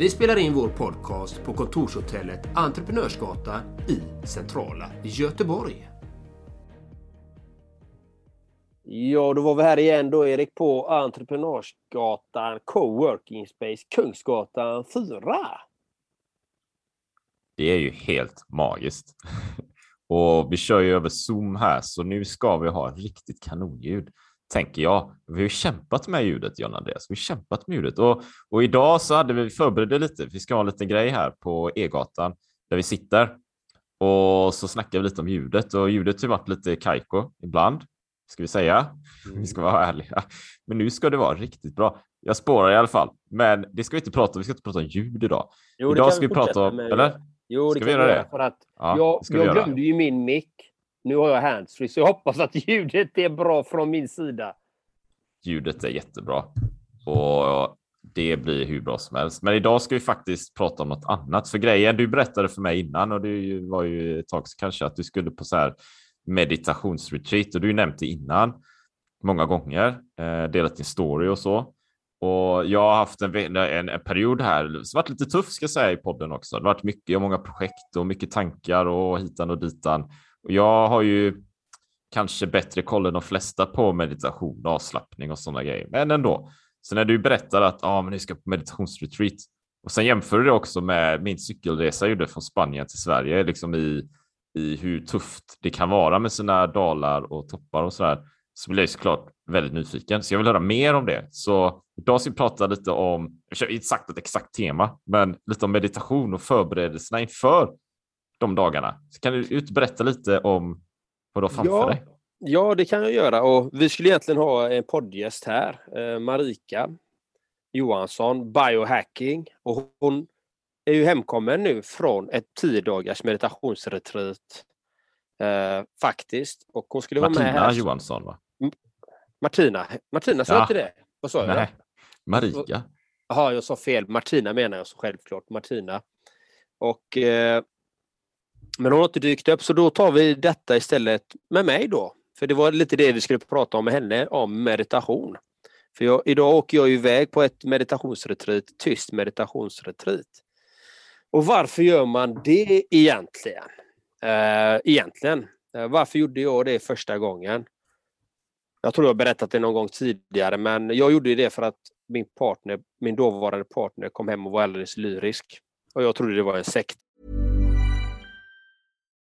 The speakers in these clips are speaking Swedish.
Vi spelar in vår podcast på kontorshotellet Entreprenörsgatan i centrala Göteborg. Ja, då var vi här igen då Erik på Entreprenörsgatan Coworking Space Kungsgatan 4. Det är ju helt magiskt. Och vi kör ju över Zoom här, så nu ska vi ha riktigt kanonljud tänker jag. Vi har kämpat med ljudet, John Andreas. Vi har kämpat med ljudet och, och idag så hade vi förberett lite. Vi ska ha en liten grej här på E-gatan där vi sitter och så snackar vi lite om ljudet och ljudet har varit lite kajko ibland, ska vi säga. Mm. Vi ska vara ärliga, men nu ska det vara riktigt bra. Jag spårar i alla fall, men det ska vi inte prata om. Vi ska inte prata om ljud idag. Jo, idag ska vi prata om, med. eller? Jo, det ska vi göra det? För att ja, jag, jag glömde ju min mick nu har jag handsfree, så jag hoppas att ljudet är bra från min sida. Ljudet är jättebra och det blir hur bra som helst. Men idag ska vi faktiskt prata om något annat. För grejen du berättade för mig innan och det var ju ett tag kanske att du skulle på så här meditationsretreat och du nämnde innan många gånger, eh, delat din story och så. Och jag har haft en, en, en period här, som har varit lite tuff ska jag säga i podden också. Det har varit mycket, och många projekt och mycket tankar och hitan och ditan. Och jag har ju kanske bättre koll än de flesta på meditation, avslappning och sådana grejer, men ändå. Så när du berättar att ah, men ni ska på meditationsretreat och sen jämför du det också med min cykelresa jag gjorde från Spanien till Sverige, liksom i, i hur tufft det kan vara med sina dalar och toppar och så där, så blir jag såklart väldigt nyfiken. Så jag vill höra mer om det. Så idag ska vi prata lite om, inte sagt ett exakt tema, men lite om meditation och förberedelserna inför de dagarna. Så kan du berätta lite om vad du har framför ja, dig? Ja, det kan jag göra. Och vi skulle egentligen ha en poddgäst här, eh, Marika Johansson, biohacking. Och hon är ju hemkommen nu från ett tio dagars meditationsretreat. Eh, faktiskt. Och hon skulle Martina vara med här. Johansson va? Martina, Martina sa ja. inte det? Vad sa jag? Nej, Marika. Jaha, jag sa fel. Martina menar jag så självklart. Martina. Och eh, men hon har inte dykt upp så då tar vi detta istället med mig då. För det var lite det vi skulle prata om med henne, om meditation. För jag, idag åker jag iväg på ett meditationsretreat, tyst meditationsretreat. Och varför gör man det egentligen? Eh, egentligen. Eh, varför gjorde jag det första gången? Jag tror jag berättat det någon gång tidigare men jag gjorde det för att min partner, min dåvarande partner kom hem och var alldeles lyrisk. Och jag trodde det var en sekt.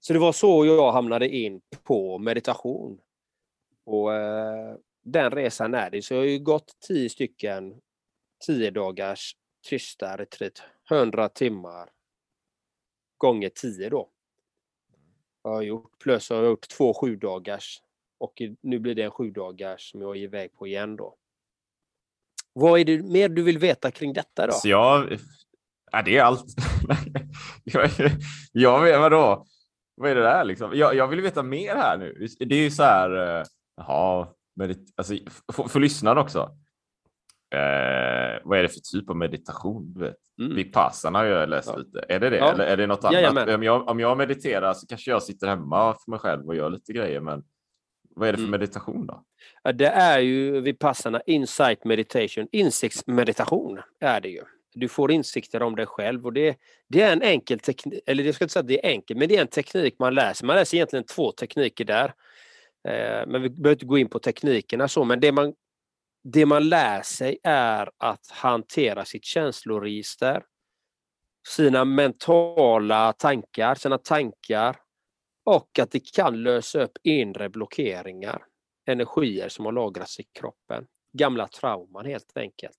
Så det var så jag hamnade in på meditation. Och eh, den resan är det. Så jag har ju gått tio stycken tio dagars tysta retreat. 100 timmar gånger tio då. Jag har gjort. Plus jag har gjort två sju dagars och nu blir det en sju dagars som jag är iväg på igen då. Vad är det mer du vill veta kring detta då? Så jag, ja, det är allt. jag, jag vadå? Vad är det där liksom? Jag, jag vill veta mer här nu. Det är ju så här, eh, jaha, medit- alltså, för, för lyssnarna också. Eh, vad är det för typ av meditation? Du vet? Mm. Vipassana har jag läst Ja. lite. Är det det? Ja. Eller är det något annat? Jajamän. Om jag, om jag mediterar så kanske jag sitter hemma för mig själv och gör lite grejer. Men vad är det för Mm. meditation då? Det är ju Vipassana Insight Meditation, insiktsmeditation är det ju. Du får insikter om dig själv och det, det är en enkel teknik, eller jag ska inte säga att det är enkelt, men det är en teknik man läser. Man läser egentligen två tekniker där. Eh, men vi behöver inte gå in på teknikerna så, men det man, det man lär sig är att hantera sitt känsloregister, sina mentala tankar, sina tankar och att det kan lösa upp inre blockeringar energier som har lagrats i kroppen. Gamla trauman helt enkelt.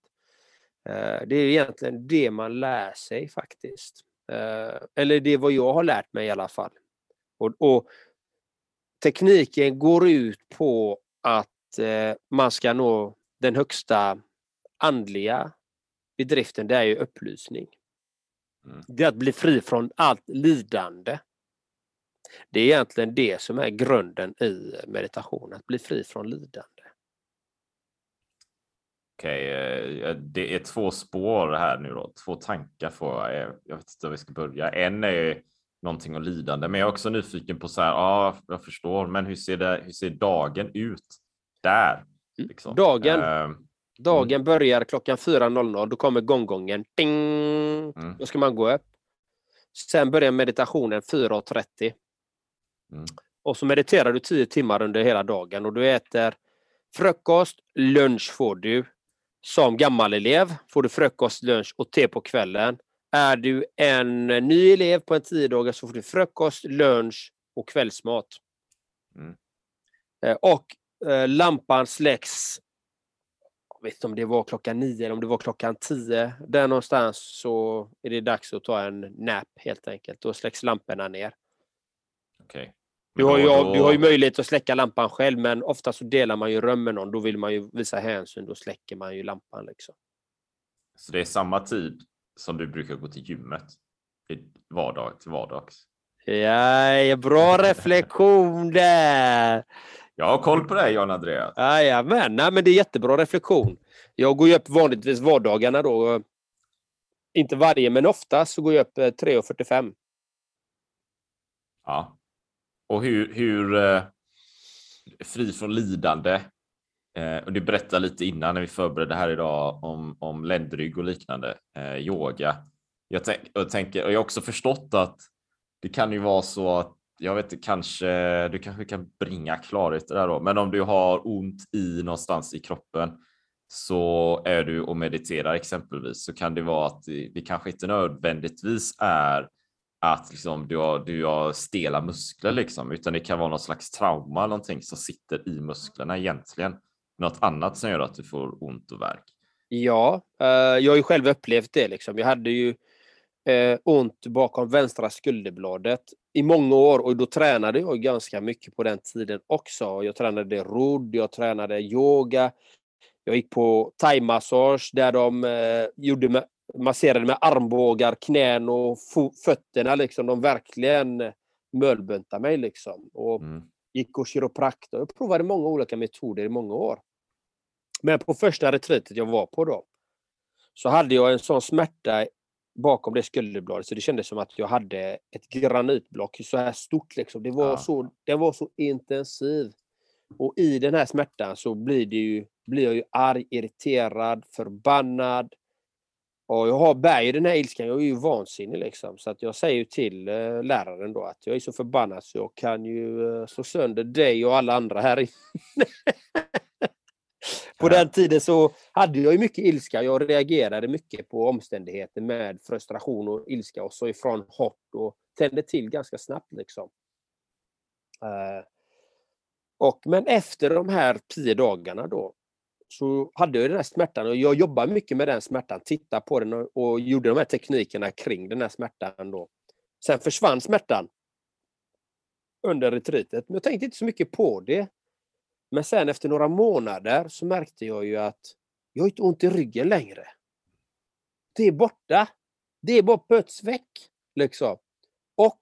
Eh, Det är egentligen det man lär sig faktiskt. Eh, Eller det är vad jag har lärt mig i alla fall. Och, och Tekniken går ut på att eh, man ska nå den högsta andliga bedriften, det är ju upplysning. Mm. Det är att bli fri från allt lidande. Det är egentligen det som är grunden i meditation, att bli fri från lidande. Okej, eh, det är två spår här nu då. Två tankar får jag. Eh, Jag vet inte var vi ska börja. En är någonting om lidande, men jag är också nyfiken på så här. Ja, jag förstår, men hur ser det? Hur ser dagen ut där? Liksom? Dagen? Eh, Dagen börjar klockan 4.00, då kommer gonggongen. Ding! Mm. Då ska man gå upp. Sen börjar meditationen 4.30. Mm. Och så mediterar du 10 timmar under hela dagen och du äter frukost, lunch får du. Som gammal elev får du frukost, lunch och te på kvällen. Är du en ny elev på en 10 dagar så får du frukost, lunch och kvällsmat. Mm. Eh, Och eh, lampan släcks jag vet inte om det var klockan nio eller om det var klockan tio. Där någonstans så är det dags att ta en nap helt enkelt. Då släcks lamporna ner. Okej. Du har, ju, då- du har ju möjlighet att släcka lampan själv men ofta så delar man ju rum med någon. Då vill man ju visa hänsyn. Då släcker man ju lampan. Liksom. Så det är samma tid som du brukar gå till gymmet? Vardag till vardags? Ja, bra reflektion där! Jag har koll på dig Jan Andreas. Jajamän, Nej, men det är jättebra reflektion. Jag går ju upp vanligtvis vardagarna då. Inte varje, men oftast så går jag upp eh, 3.45. Ja. Och hur, hur eh, fri från lidande. Eh, och du berättade lite innan när vi förberedde här idag om, om ländrygg och liknande eh, yoga. Jag, tänk, jag tänker, och jag har också förstått att det kan ju vara så att jag vet inte, kanske du kanske kan bringa klarhet där då, men om du har ont i någonstans i kroppen så är du och mediterar exempelvis så kan det vara att det, det kanske inte nödvändigtvis är att liksom du, har, du har stela muskler liksom, utan det kan vara något slags trauma, någonting som sitter i musklerna egentligen. Något annat som gör att du får ont och värk. Ja, eh, jag har ju själv upplevt det. Liksom. Jag hade ju eh, ont bakom vänstra skulderbladet i många år och då tränade jag ganska mycket på den tiden också. Jag tränade rodd, jag tränade yoga, jag gick på thaimassage där de eh, gjorde med, masserade med armbågar, knän och fötterna. Liksom. De verkligen mölbuntade mig. Liksom. Och Mm. gick och kiropraktor. Jag provade många olika metoder i många år. Men på första retreatet jag var på då så hade jag en sån smärta bakom det skulderbladet så det kändes som att jag hade ett granitblock så här stort. Liksom. Det, var Ja. så, det var så intensiv. Och i den här smärtan så blir, det ju, blir jag ju arg, irriterad, förbannad. Och jag har bär ju den här ilskan, jag är ju vansinnig liksom. Så att jag säger till eh, läraren då att jag är så förbannad så jag kan ju eh, slå sönder dig och alla andra här inne. På den tiden så hade jag ju mycket ilska. Jag reagerade mycket på omständigheter med frustration och ilska och så ifrån hårt och tände till ganska snabbt liksom. Eh, och, men efter de här tio dagarna då så hade jag den här smärtan och jag jobbade mycket med den smärtan, tittade på den och, och gjorde de här teknikerna kring den här smärtan då. Sen försvann smärtan under retreatet, men jag tänkte inte så mycket på det. Men sen efter några månader så märkte jag ju att Jag har inte ont i ryggen längre. Det är borta. Det är bara pöts väck. Liksom. Och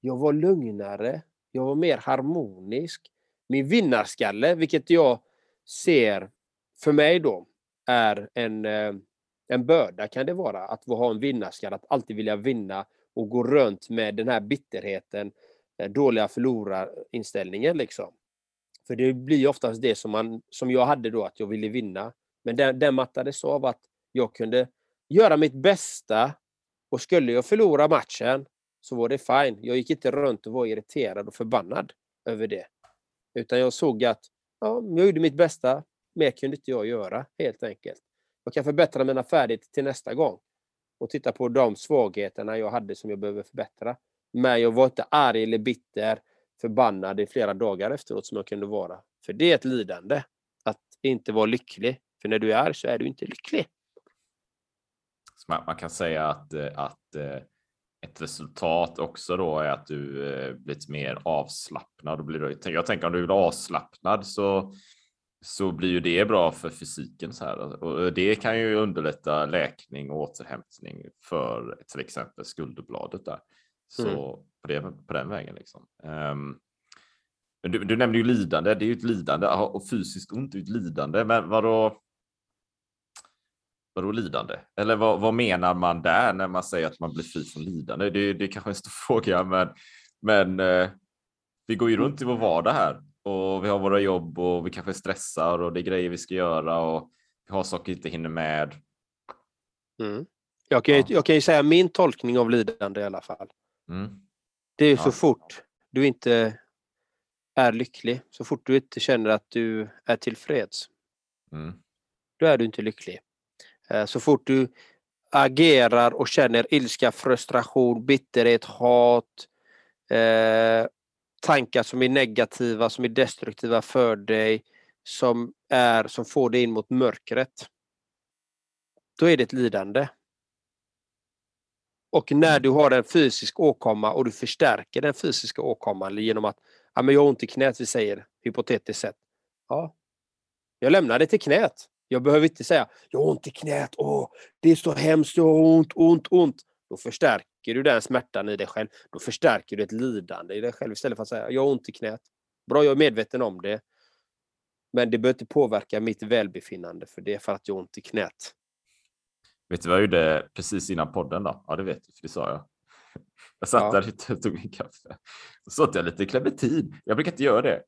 jag var lugnare. Jag var mer harmonisk. Min vinnarskalle, vilket jag ser för mig då, är en, eh, en börda kan det vara. Att ha en vinnarskalle, att alltid vilja vinna och gå runt med den här bitterheten, den dåliga förlorarinställningen liksom. För det blir ju oftast det som, man, som jag hade då, att jag ville vinna. Men den, den mattades av att jag kunde göra mitt bästa och skulle jag förlora matchen så var det fine. Jag gick inte runt och var irriterad och förbannad över det. Utan jag såg att ja, jag gjorde mitt bästa, mer kunde inte jag göra helt enkelt. Jag kan förbättra mina färdigheter till nästa gång och titta på de svagheterna jag hade som jag behöver förbättra. Men jag var inte arg eller bitter, förbannad i flera dagar efteråt som jag kunde vara. För det är ett lidande att inte vara lycklig. För när du är arg så är du inte lycklig. Man kan säga att, eh, att eh, ett resultat också då är att du eh, blivit mer avslappnad. Jag tänker om du blir avslappnad så, så blir ju det bra för fysiken. Så här. Och det kan ju underlätta läkning och återhämtning för till exempel skulderbladet där. Så mm. på, det, på den vägen liksom. Um, du, du nämnde ju lidande, det är ju ett lidande och fysiskt ont är ett lidande. Men vadå? Vadå lidande? Eller vad, vad, menar man där när man säger att man blir fri från lidande? Det, det är kanske en stor fråga, men, men eh, vi går ju runt i vår vardag här och vi har våra jobb och vi kanske stressar och det är grejer vi ska göra och vi har saker vi inte hinner med. Mm. Jag, kan, ja. jag kan ju säga min tolkning av lidande i alla fall. Mm. Det är ja. så fort du inte är lycklig, så fort du inte känner att du är tillfreds. Mm. Då är du inte lycklig. Eh, så fort du agerar och känner ilska, frustration, bitterhet, hat, eh, tankar som är negativa, som är destruktiva för dig, som, är, som får dig in mot mörkret. Då är det ett lidande. Och när du har en fysisk åkomma och du förstärker den fysiska åkomman genom att ja, men jag har ont i knät, vi säger hypotetiskt sett. Ja, jag lämnar det till knät. Jag behöver inte säga jag har ont i knät, åh, det är så hemskt, jag har ont, ont, ont. Då förstärker du den smärtan i dig själv. Då förstärker du ett lidande i dig själv istället för att säga jag har ont i knät. Bra, jag är medveten om det. Men det behöver inte påverka mitt välbefinnande för det är för att jag har ont i knät. Vet du vad jag gjorde precis innan podden då? Ja, det vet du, för det sa jag. Jag satt ja. där och tog min kaffe. Så åt jag lite clementin. Jag brukar inte göra det.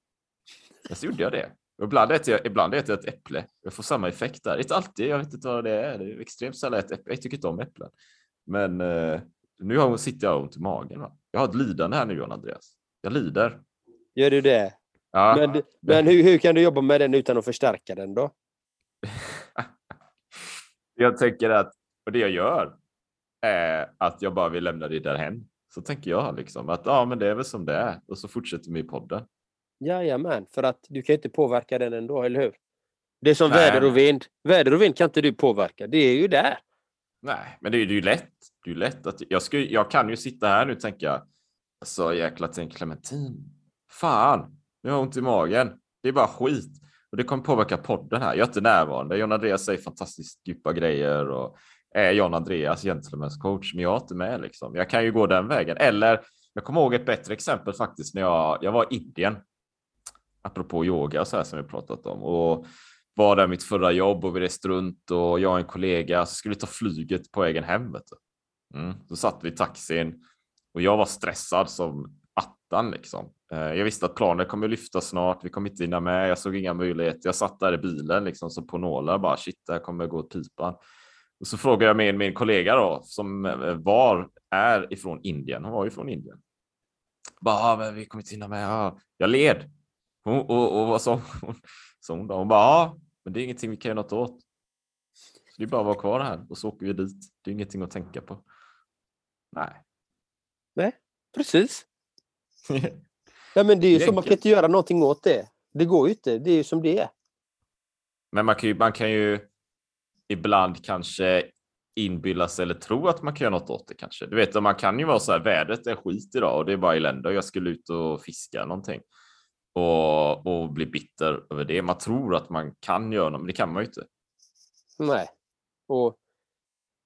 Men så gjorde jag det. Ibland äter, jag, ibland äter jag ett äpple. Jag får samma effekt där. Inte alltid, jag vet inte vad det är. Det är extremt sällan ett äpple. Jag tycker inte om äpplen. Men eh, nu har, sitter jag ont i magen. Va? Jag har ett lidande här nu, John Andreas. Jag lider. Gör du det? Ja. Men, men hur, hur kan du jobba med den utan att förstärka den då? jag tänker att, och det jag gör är att jag bara vill lämna det därhen. Så tänker jag liksom att ja, men det är väl som det är och så fortsätter vi podden. Jajamän, för att du kan inte påverka den ändå, eller hur? Det är som Nej. väder och vind. Väder och vind kan inte du påverka, det är ju där. Nej, men det är ju lätt. Det är lätt att jag, ska, jag kan ju sitta här nu och tänka, alltså jäkla en clementin. Fan, nu har jag ont i magen. Det är bara skit. Och det kommer påverka podden här. Jag är inte närvarande. John Andreas säger fantastiskt djupa grejer och är John Andreas gentlemen's coach, men jag är inte med liksom. Jag kan ju gå den vägen. Eller jag kommer ihåg ett bättre exempel faktiskt när jag, jag var i Indien apropå yoga så här som vi pratat om och var där mitt förra jobb och vi reste runt och jag och en kollega skulle ta flyget på vägen hem. Vet du. Mm. Så satt vi i taxin och jag var stressad som attan liksom. Eh, jag visste att planet kommer lyfta snart. Vi kommer inte hinna med. Jag såg inga möjligheter. Jag satt där i bilen liksom som på nålar bara shit, det här kommer gå åt pipan. Och så frågade jag min, min kollega då som eh, var är ifrån Indien. Hon var ju från Indien. Bara, ah, men vi kommer inte hinna med. Ah. Jag led. Och, och, och vad sa hon? Så hon, hon bara, ja, men det är ingenting vi kan göra något åt. Så det är bara att vara kvar här och så åker vi dit. Det är ingenting att tänka på. Nej. Nej, precis. ja, men det är ju så, man kan inte göra någonting åt det. Det går ju inte, det är ju som det är. Men man kan ju, man kan ju ibland kanske inbilla sig eller tro att man kan göra något åt det kanske. Du vet, man kan ju vara så här, vädret är skit idag och det är bara elände och jag skulle ut och fiska någonting och, och bli bitter över det. Man tror att man kan göra något, men det kan man ju inte. Nej. Och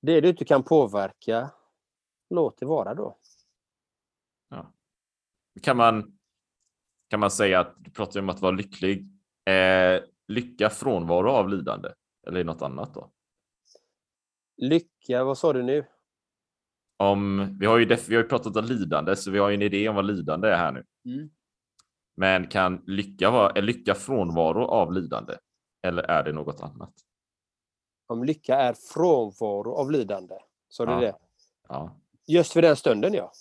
det du inte kan påverka, låt det vara då. Kan man, kan man säga att du pratar om att vara lycklig. Eh, lycka frånvaro av lidande? Eller något annat då? Lycka, vad sa du nu? Om, vi, har ju vi har ju pratat om lidande, så vi har ju en idé om vad lidande är här nu. Mm. Men kan lycka vara lycka frånvaro av lidande? Eller är det något annat? Om lycka är frånvaro av lidande. Du Ja. det? Ja, Just för den stunden, ja.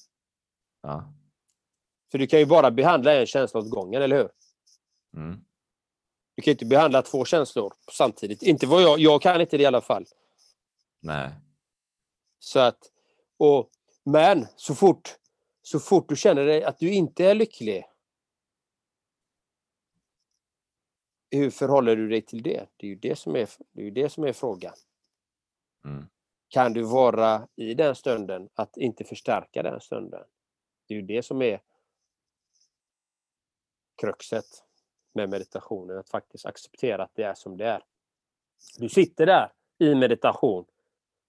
ja. För du kan ju bara behandla en känsla åt gången, eller hur? Mm. Du kan inte behandla två känslor samtidigt. Inte vad jag, jag kan inte det i alla fall. Nej. Så att, och, men så fort, så fort du känner dig att du inte är lycklig. Hur förhåller du dig till det? Det är ju det som är, det är, det som är frågan. Mm. Kan du vara i den stunden, att inte förstärka den stunden? Det är ju det som är kruxet med meditationen, att faktiskt acceptera att det är som det är. Du sitter där i meditation.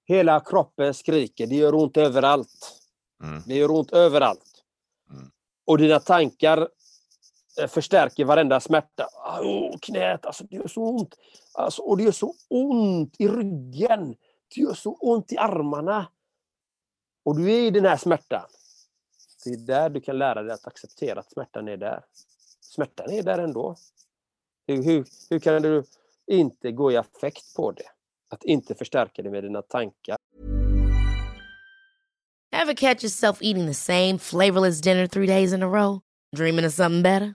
Hela kroppen skriker, det gör ont överallt. Mm. Det gör ont överallt. Mm. Och dina tankar Eh, förstärker varenda smärta. Oh, knät, alltså det gör så ont. Alltså, och det gör så ont i ryggen. Det gör så ont i armarna. Och du är i den här smärtan. Det är där du kan lära dig att acceptera att smärtan är där. Smärtan är där ändå. Hur, hur, hur kan du inte gå i affekt på det? Att inte förstärka det med dina tankar. Ever catch yourself eating the same flavorless dinner three days in a row? Dreaming of something better?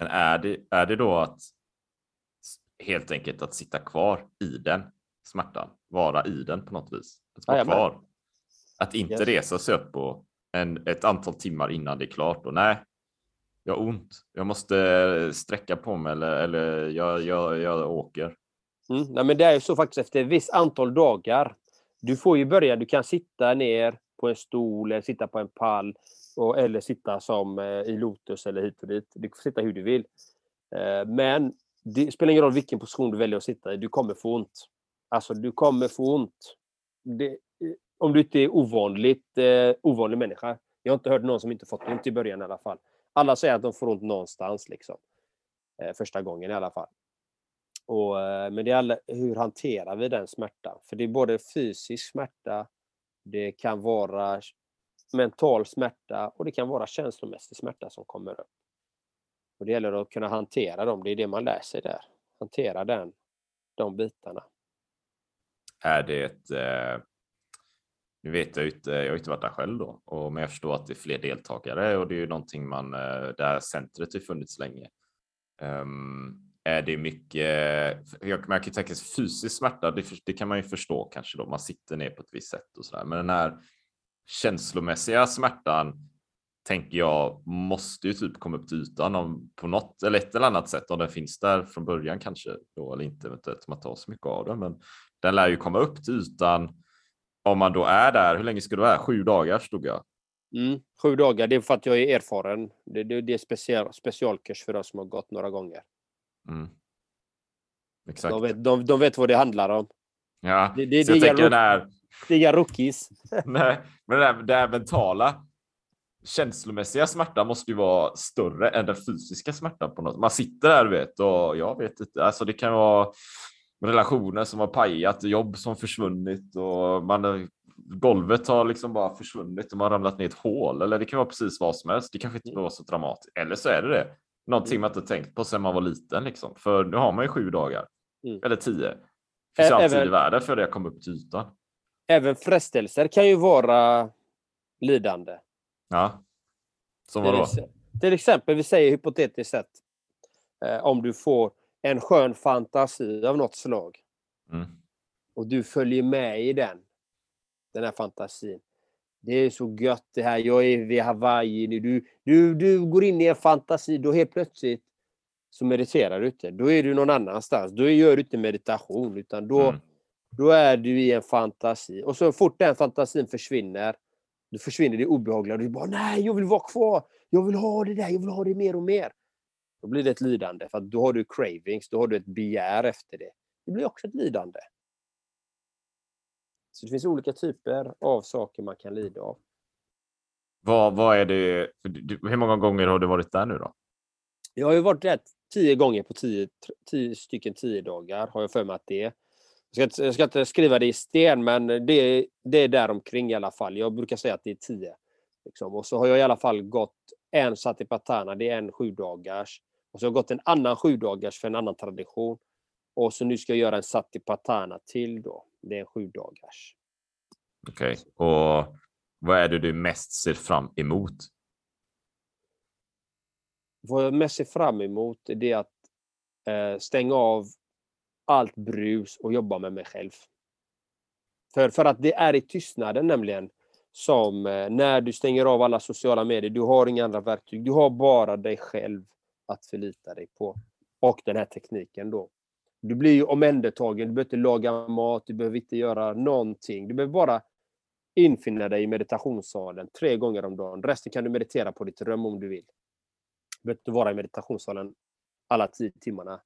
Men är det, är det då att helt enkelt att sitta kvar i den smärtan, vara i den på något vis? Att vara Jajamän. kvar. Att inte Yes. resa sig upp på en, ett antal timmar innan det är klart och nej, jag har ont. Jag måste sträcka på mig eller, eller jag, jag, jag åker. Mm. Nej, men det är ju så faktiskt efter ett visst antal dagar. Du får ju börja, du kan sitta ner på en stol eller sitta på en pall och, eller sitta som eh, i Lotus eller hit och dit. Du får sitta hur du vill. Eh, men det spelar ingen roll vilken position du väljer att sitta i, du kommer få ont. Alltså du kommer få ont. Det, eh, om du inte är ovanligt eh, ovanlig människa. Jag har inte hört någon som inte fått ont i början i alla fall. Alla säger att de får ont någonstans liksom. Eh, första gången i alla fall. Och, eh, men det är alla, hur hanterar vi den smärtan? För det är både fysisk smärta, det kan vara mental smärta och det kan vara känslomässig smärta som kommer upp. Och det gäller att kunna hantera dem, det är det man lär sig där. Hantera den, de bitarna. Är det ett... Eh, nu vet jag ju inte, jag har inte varit där själv då, och, men jag förstår att det är fler deltagare och det är ju någonting man, eh, Det där centret har funnits länge. Um, är det mycket, jag, man kan ju tänka sig fysisk smärta, det, det kan man ju förstå kanske då, man sitter ner på ett visst sätt och sådär, men den här känslomässiga smärtan tänker jag måste ju typ komma upp till ytan om, på något eller ett eller annat sätt om den finns där från början kanske då eller inte eventuellt man tar så mycket av den. Men den lär ju komma upp till ytan om man då är där. Hur länge ska du vara? Sju dagar stod jag. Mm. Sju dagar, det är för att jag är erfaren. Det, det, det är special, specialkurs för oss som har gått några gånger. Mm. Exakt. De vet, de, de vet vad det handlar om. Ja, Det- det- så jag det är tänker den här, Det är inga rookies. nej, men den här, den här mentala känslomässiga smärtan måste ju vara större än den fysiska smärtan på något. Man sitter där du vet och jag vet inte, alltså det kan vara relationer som har pajat, jobb som försvunnit och man, golvet har liksom bara försvunnit och man har ramlat ner i ett hål. Eller det kan vara precis vad som helst. Det kanske inte behöver vara så dramatiskt. Eller så är det det. Någonting man inte tänkt på sedan man var liten. Liksom. För nu har man ju sju dagar. Mm. Eller tio. Det finns alltid i världen för det jag kom upp till ytan. Även frestelser kan ju vara lidande. Ja. Som vadå? till exempel, vi säger hypotetiskt sett, eh, om du får en skön fantasi av något slag Mm. och du följer med i den, den här fantasin. Det är så gött det här, jag är vid Hawaii nu. Du, du, du går in i en fantasi, då helt plötsligt så mediterar du inte. Då är du någon annanstans. Då gör du inte meditation, utan då, Mm. Då är du i en fantasi. Och så fort den fantasin försvinner, då försvinner det obehagliga. Du bara, nej, jag vill vara kvar. Jag vill ha det där, jag vill ha det mer och mer. Då blir det ett lidande, för då har du cravings, då har du ett begär efter det. Det blir också ett lidande. Så det finns olika typer av saker man kan lida av. Vad, vad är det? Hur många gånger har du varit där nu då? Jag har ju varit där tio gånger på tio, tio stycken tio dagar har jag för mig att det är. Jag ska, jag ska inte skriva det i sten, men det, det är där omkring i alla fall. Jag brukar säga att det är tio. Liksom. Och så har jag i alla fall gått en Satipatthana, det är en sju dagars. Och så har jag gått en annan sju dagars för en annan tradition. Och så nu ska jag göra en Satipatthana till då. Det är en sju dagars. Okej, och vad är det du mest ser fram emot? Vad jag mest ser fram emot är att eh, stänga av allt brus och jobba med mig själv. För, för att det är i tystnaden nämligen som eh, när du stänger av alla sociala medier, du har inga andra verktyg, du har bara dig själv att förlita dig på. Och den här tekniken då. Du blir ju omhändertagen, du behöver inte laga mat, du behöver inte göra någonting. Du behöver bara infinna dig i meditationssalen tre gånger om dagen. Resten kan du meditera på ditt rum om du vill. Du behöver inte vara i meditationssalen alla tio timmarna.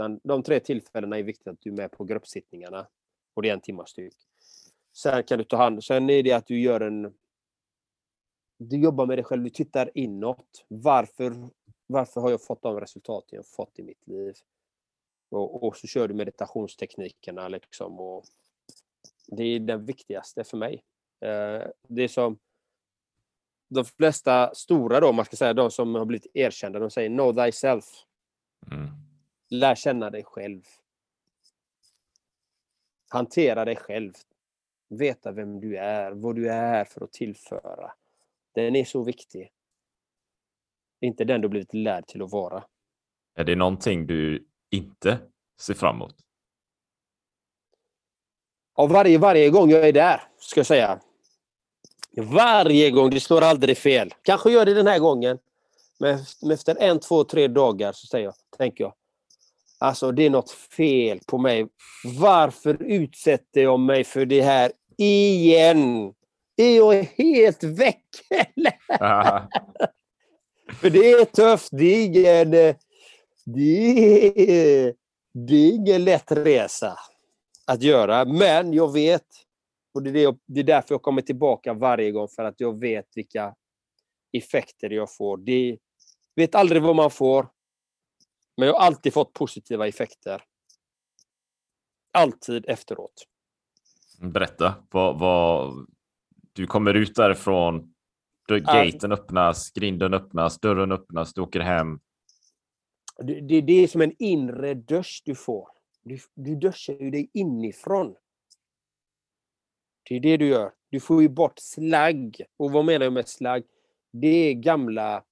Utan de tre tillfällena är viktigt att du är med på gruppsittningarna. Och det är en timmars styck. Sen kan du ta hand Sen är det att du gör en... Du jobbar med dig själv, du tittar inåt. Varför, varför har jag fått de resultaten jag fått i mitt liv? Och, och så kör du meditationsteknikerna liksom. Och det är den viktigaste för mig. Eh, det är som de flesta stora då, man ska säga, de som har blivit erkända, de säger know thyself. Mm. Lär känna dig själv. Hantera dig själv. Veta vem du är, vad du är för att tillföra. Den är så viktig. Inte den du blivit lärd till att vara. Är det någonting du inte ser fram emot? Varje, varje gång jag är där, ska jag säga. Varje gång, det slår aldrig fel. Kanske gör det den här gången. Men efter en, två, tre dagar så säger jag, tänker jag. Alltså det är något fel på mig. Varför utsätter jag mig för det här igen? Är jag helt väck eller? För det är tufft. Det är ingen, eh, det är, det är ingen lätt resa att göra. Men jag vet, och det är, det, jag, det är därför jag kommer tillbaka varje gång, för att jag vet vilka effekter jag får. Det vet aldrig vad man får, men jag har alltid fått positiva effekter. Alltid efteråt. Berätta, vad, vad, du kommer ut därifrån, gaten öppnas, grinden öppnas, dörren öppnas, du åker hem. Det, det, det är som en inre dusch du får. Du, du duschar ju dig inifrån. Det är det du gör. Du får ju bort slagg. Och vad menar jag med slagg? Det är gamla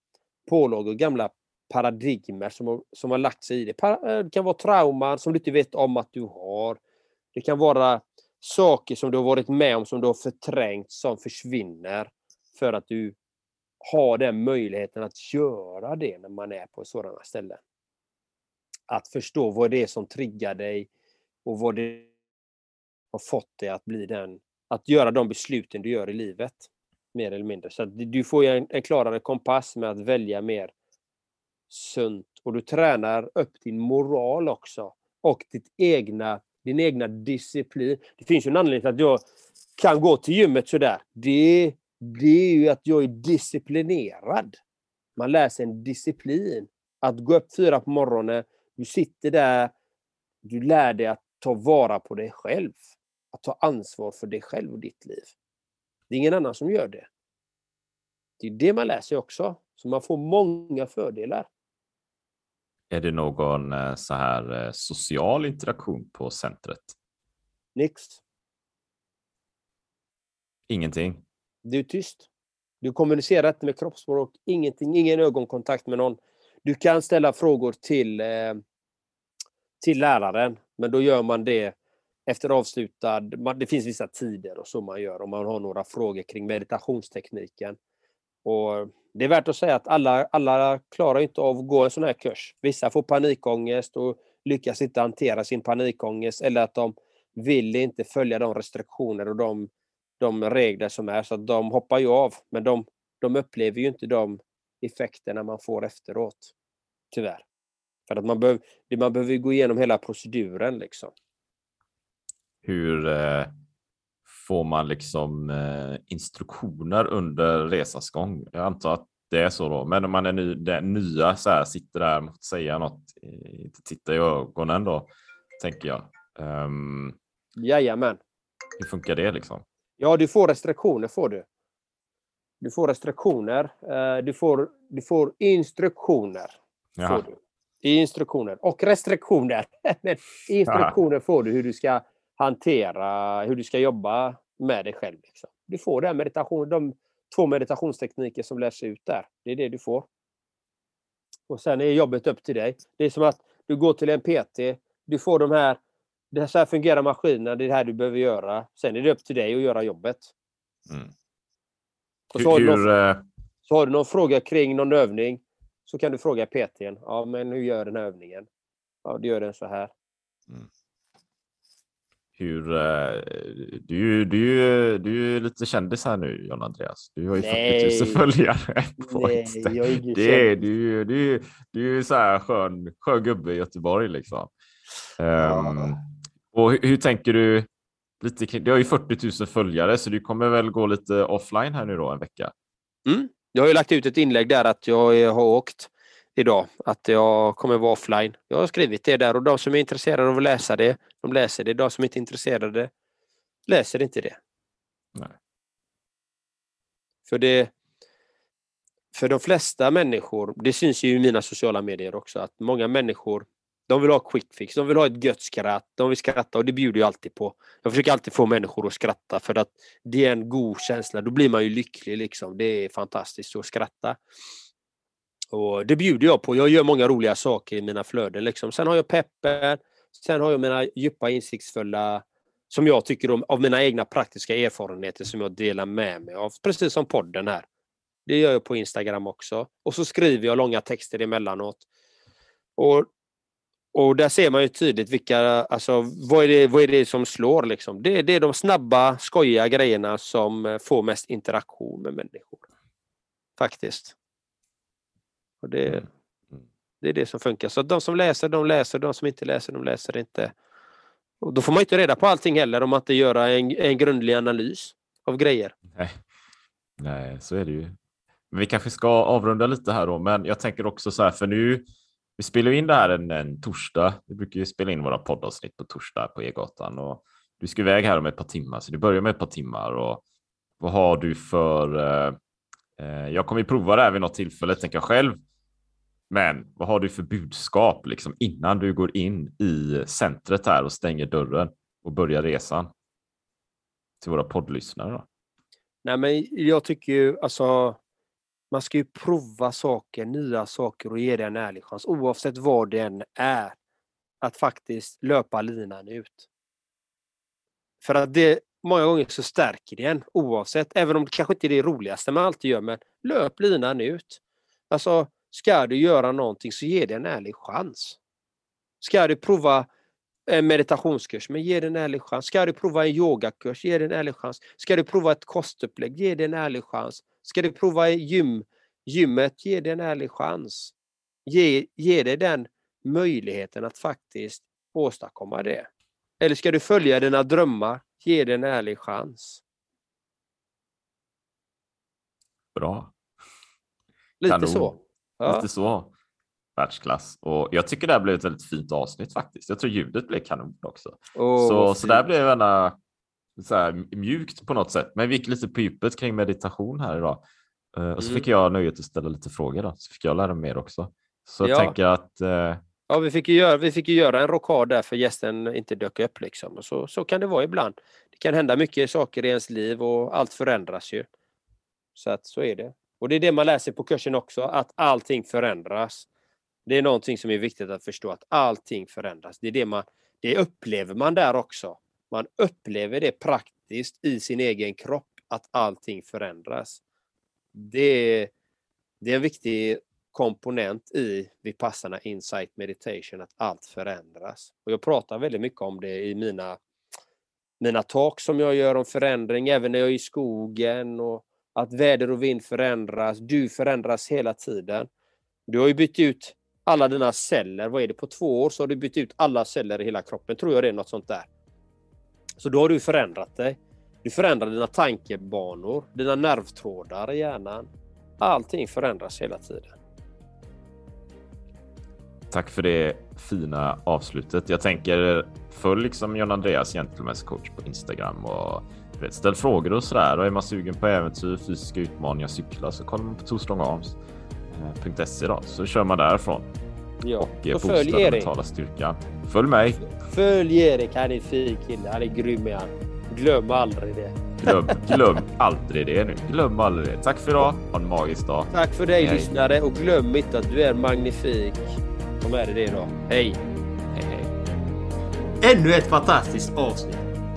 pålagor, gamla paradigmer som har, som har lagt sig i det. Eh, det kan vara trauman som du inte vet om att du har. Det kan vara saker som du har varit med om som du har förträngt som försvinner för att du har den möjligheten att göra det när man är på sådana ställen. Att förstå vad det är som triggar dig och vad det har fått dig att bli den, att göra de besluten du gör i livet. Mer eller mindre. Så att du får en, en klarare kompass med att välja mer sunt. Och du tränar upp din moral också. Och ditt egna, din egna disciplin. Det finns ju en anledning till att jag kan gå till gymmet sådär. Det, det är ju att jag är disciplinerad. Man lär sig en disciplin. Att gå upp fyra på morgonen, du sitter där, du lär dig att ta vara på dig själv. Att ta ansvar för dig själv och ditt liv. Det är ingen annan som gör det. Det är det man lär sig också. Så man får många fördelar. Är det någon eh, så här eh, social interaktion på centret? Nix. Ingenting. Du är tyst. Du kommunicerar inte med kroppsspråk, ingenting, ingen ögonkontakt med någon. Du kan ställa frågor till, eh, till läraren, men då gör man det efter avslutad... Det finns vissa tider och så man gör om man har några frågor kring meditationstekniken. Och det är värt att säga att alla, alla klarar inte av att gå en sån här kurs. Vissa får panikångest och lyckas inte hantera sin panikångest eller att de vill inte följa de restriktioner och de, de regler som är så att de hoppar ju av. Men de, de upplever ju inte de effekterna man får efteråt. Tyvärr. För att man, behöver, man behöver gå igenom hela proceduren liksom. Hur eh, får man liksom eh, instruktioner under resans gång? Jag antar att det är så då, men om man är ny, den nya så här, sitter där och säga något, inte titta i ögonen då, tänker jag. Um, Jajamän. Hur funkar det liksom? Ja, du får restriktioner får du. Du får restriktioner. Eh, du får, du får instruktioner. Får du. Instruktioner och restriktioner. instruktioner får du hur du ska hantera, hur du ska jobba med dig själv. Liksom. Du får den meditation, de två meditationstekniker som lärs ut där. Det är det du får. Och sen är jobbet upp till dig. Det är som att du går till en PT, du får de här, det här, så här fungerar maskinen, det är det här du behöver göra. Sen är det upp till dig att göra jobbet. Mm. Och så, har någon, eh, så har du någon fråga kring någon övning, så kan du fråga PTn. Ja, men hur gör den här övningen? Ja, du gör den så här. Mm hur, eh, du, du, du är lite kändis här nu John Andreas. Du har ju Nej. 40 000 följare på Nej, Insta. Jag är det är, du, du, du är så här skön, skön gubbe i Göteborg liksom. Ja. Um, och hur, hur, tänker du? Lite kring, du har ju 40 000 följare så du kommer väl gå lite offline här nu då en vecka? Mm. Jag har ju lagt ut ett inlägg där att jag har åkt idag att jag kommer vara offline. Jag har skrivit det där och de som är intresserade av att läsa det, de läser det. De som inte är intresserade läser inte det. Nej. För det för de flesta människor, det syns ju i mina sociala medier också, att många människor de vill ha quick fix, de vill ha ett gött skratt, de vill skratta och det bjuder jag alltid på. Jag försöker alltid få människor att skratta för att det är en god känsla, då blir man ju lycklig liksom. Det är fantastiskt att skratta. Och det bjuder jag på. Jag gör många roliga saker i mina flöden. Liksom. Sen har jag peppen. Sen har jag mina djupa insiktsfulla, som jag tycker om, av mina egna praktiska erfarenheter som jag delar med mig av. Precis som podden här. Det gör jag på Instagram också. Och så skriver jag långa texter emellanåt. Och, och där ser man ju tydligt vilka, alltså vad är det, vad är det som slår liksom? Det, det är de snabba, skojiga grejerna som eh, får mest interaktion med människor. Faktiskt. Och det, mm det är det som funkar. Så de som läser, de läser. De som inte läser, de läser inte. Och då får man inte reda på allting heller om man inte gör en, en grundlig analys av grejer. Nej. Nej, så är det ju. Men vi kanske ska avrunda lite här då, men jag tänker också så här, för nu, vi spelar in det här en, en torsdag. Vi brukar ju spela in våra poddavsnitt på torsdag på E-gatan och du ska iväg här om ett par timmar, så du börjar med ett par timmar och vad har du för eh, eh jag kommer ju prova det här vid något tillfälle, tänker jag själv. Men vad har du för budskap liksom innan du går in i centret här och stänger dörren och börjar resan? Till våra poddlyssnare då? Nej, men jag tycker ju alltså man ska ju prova saker, nya saker och ge det en ärlig chans oavsett vad det än är. Att faktiskt löpa linan ut. För att det många gånger så stärker det en oavsett, även om det kanske inte är det roligaste man alltid gör, men löp linan ut. Alltså Ska du göra någonting så ge det en ärlig chans. Ska du prova en meditationskurs, men ge det en ärlig chans. Ska du prova en yogakurs, ge det en ärlig chans. Ska du prova ett kostupplägg, ge det en ärlig chans. Ska du prova gym, gymmet, ge det en ärlig chans. Ge, ge dig den möjligheten att faktiskt åstadkomma det. Eller ska du följa dina drömmar, ge det en ärlig chans. Bra. Lite Kanon. så. Ja. Lite så. världsklass. Och jag tycker det här blev ett väldigt fint avsnitt faktiskt. Jag tror ljudet blev kanon också. Åh, så, så där blev gärna så här mjukt på något sätt. Men vi gick lite på djupet kring meditation här idag. Eh, och så Mm. fick jag nöjet att ställa lite frågor då. Så fick jag lära mig mer också. Så jag Ja. tänker att eh, Ja, vi fick ju göra, vi fick göra en rockad där för gästen inte dök upp. Liksom. Och så, så kan det vara ibland. Det kan hända mycket saker i ens liv och allt förändras ju. Så att så är det. Och det är det man lär sig på kursen också, att allting förändras. Det är någonting som är viktigt att förstå, att allting förändras. Det, är det, man, det upplever man där också. Man upplever det praktiskt i sin egen kropp, att allting förändras. Det är, det är en viktig komponent i Vipassana Insight Meditation, att allt förändras. Och jag pratar väldigt mycket om det i mina, mina talk som jag gör om förändring, även när jag är i skogen och att väder och vind förändras. Du förändras hela tiden. Du har ju bytt ut alla dina celler. Vad är det? På två år så har du bytt ut alla celler i hela kroppen. Tror jag det är något sånt där. Så då har du förändrat dig. Du förändrar dina tankebanor, dina nervtrådar i hjärnan. Allting förändras hela tiden. tack för det fina avslutet. Jag tänker följ liksom John Andreas gentleman's coach på Instagram och vet, ställ frågor och sådär. Och är man sugen på äventyr, fysiska utmaningar, cykla så kollar man på twostrongarms.se då så kör man därifrån Ja. och eh, boostar följ den Erik. mentala styrkan. Följ mig. Följ Erik, han är en fin kille. Han är grym är han. Glöm aldrig det. Glöm, glöm aldrig det nu. Glöm aldrig det. Tack för idag. Ha en magisk dag. Tack för dig Hej. lyssnare och glöm inte att du är magnifik. Ta med dig det idag. Hej! Hej, hej. Ännu ett fantastiskt avsnitt.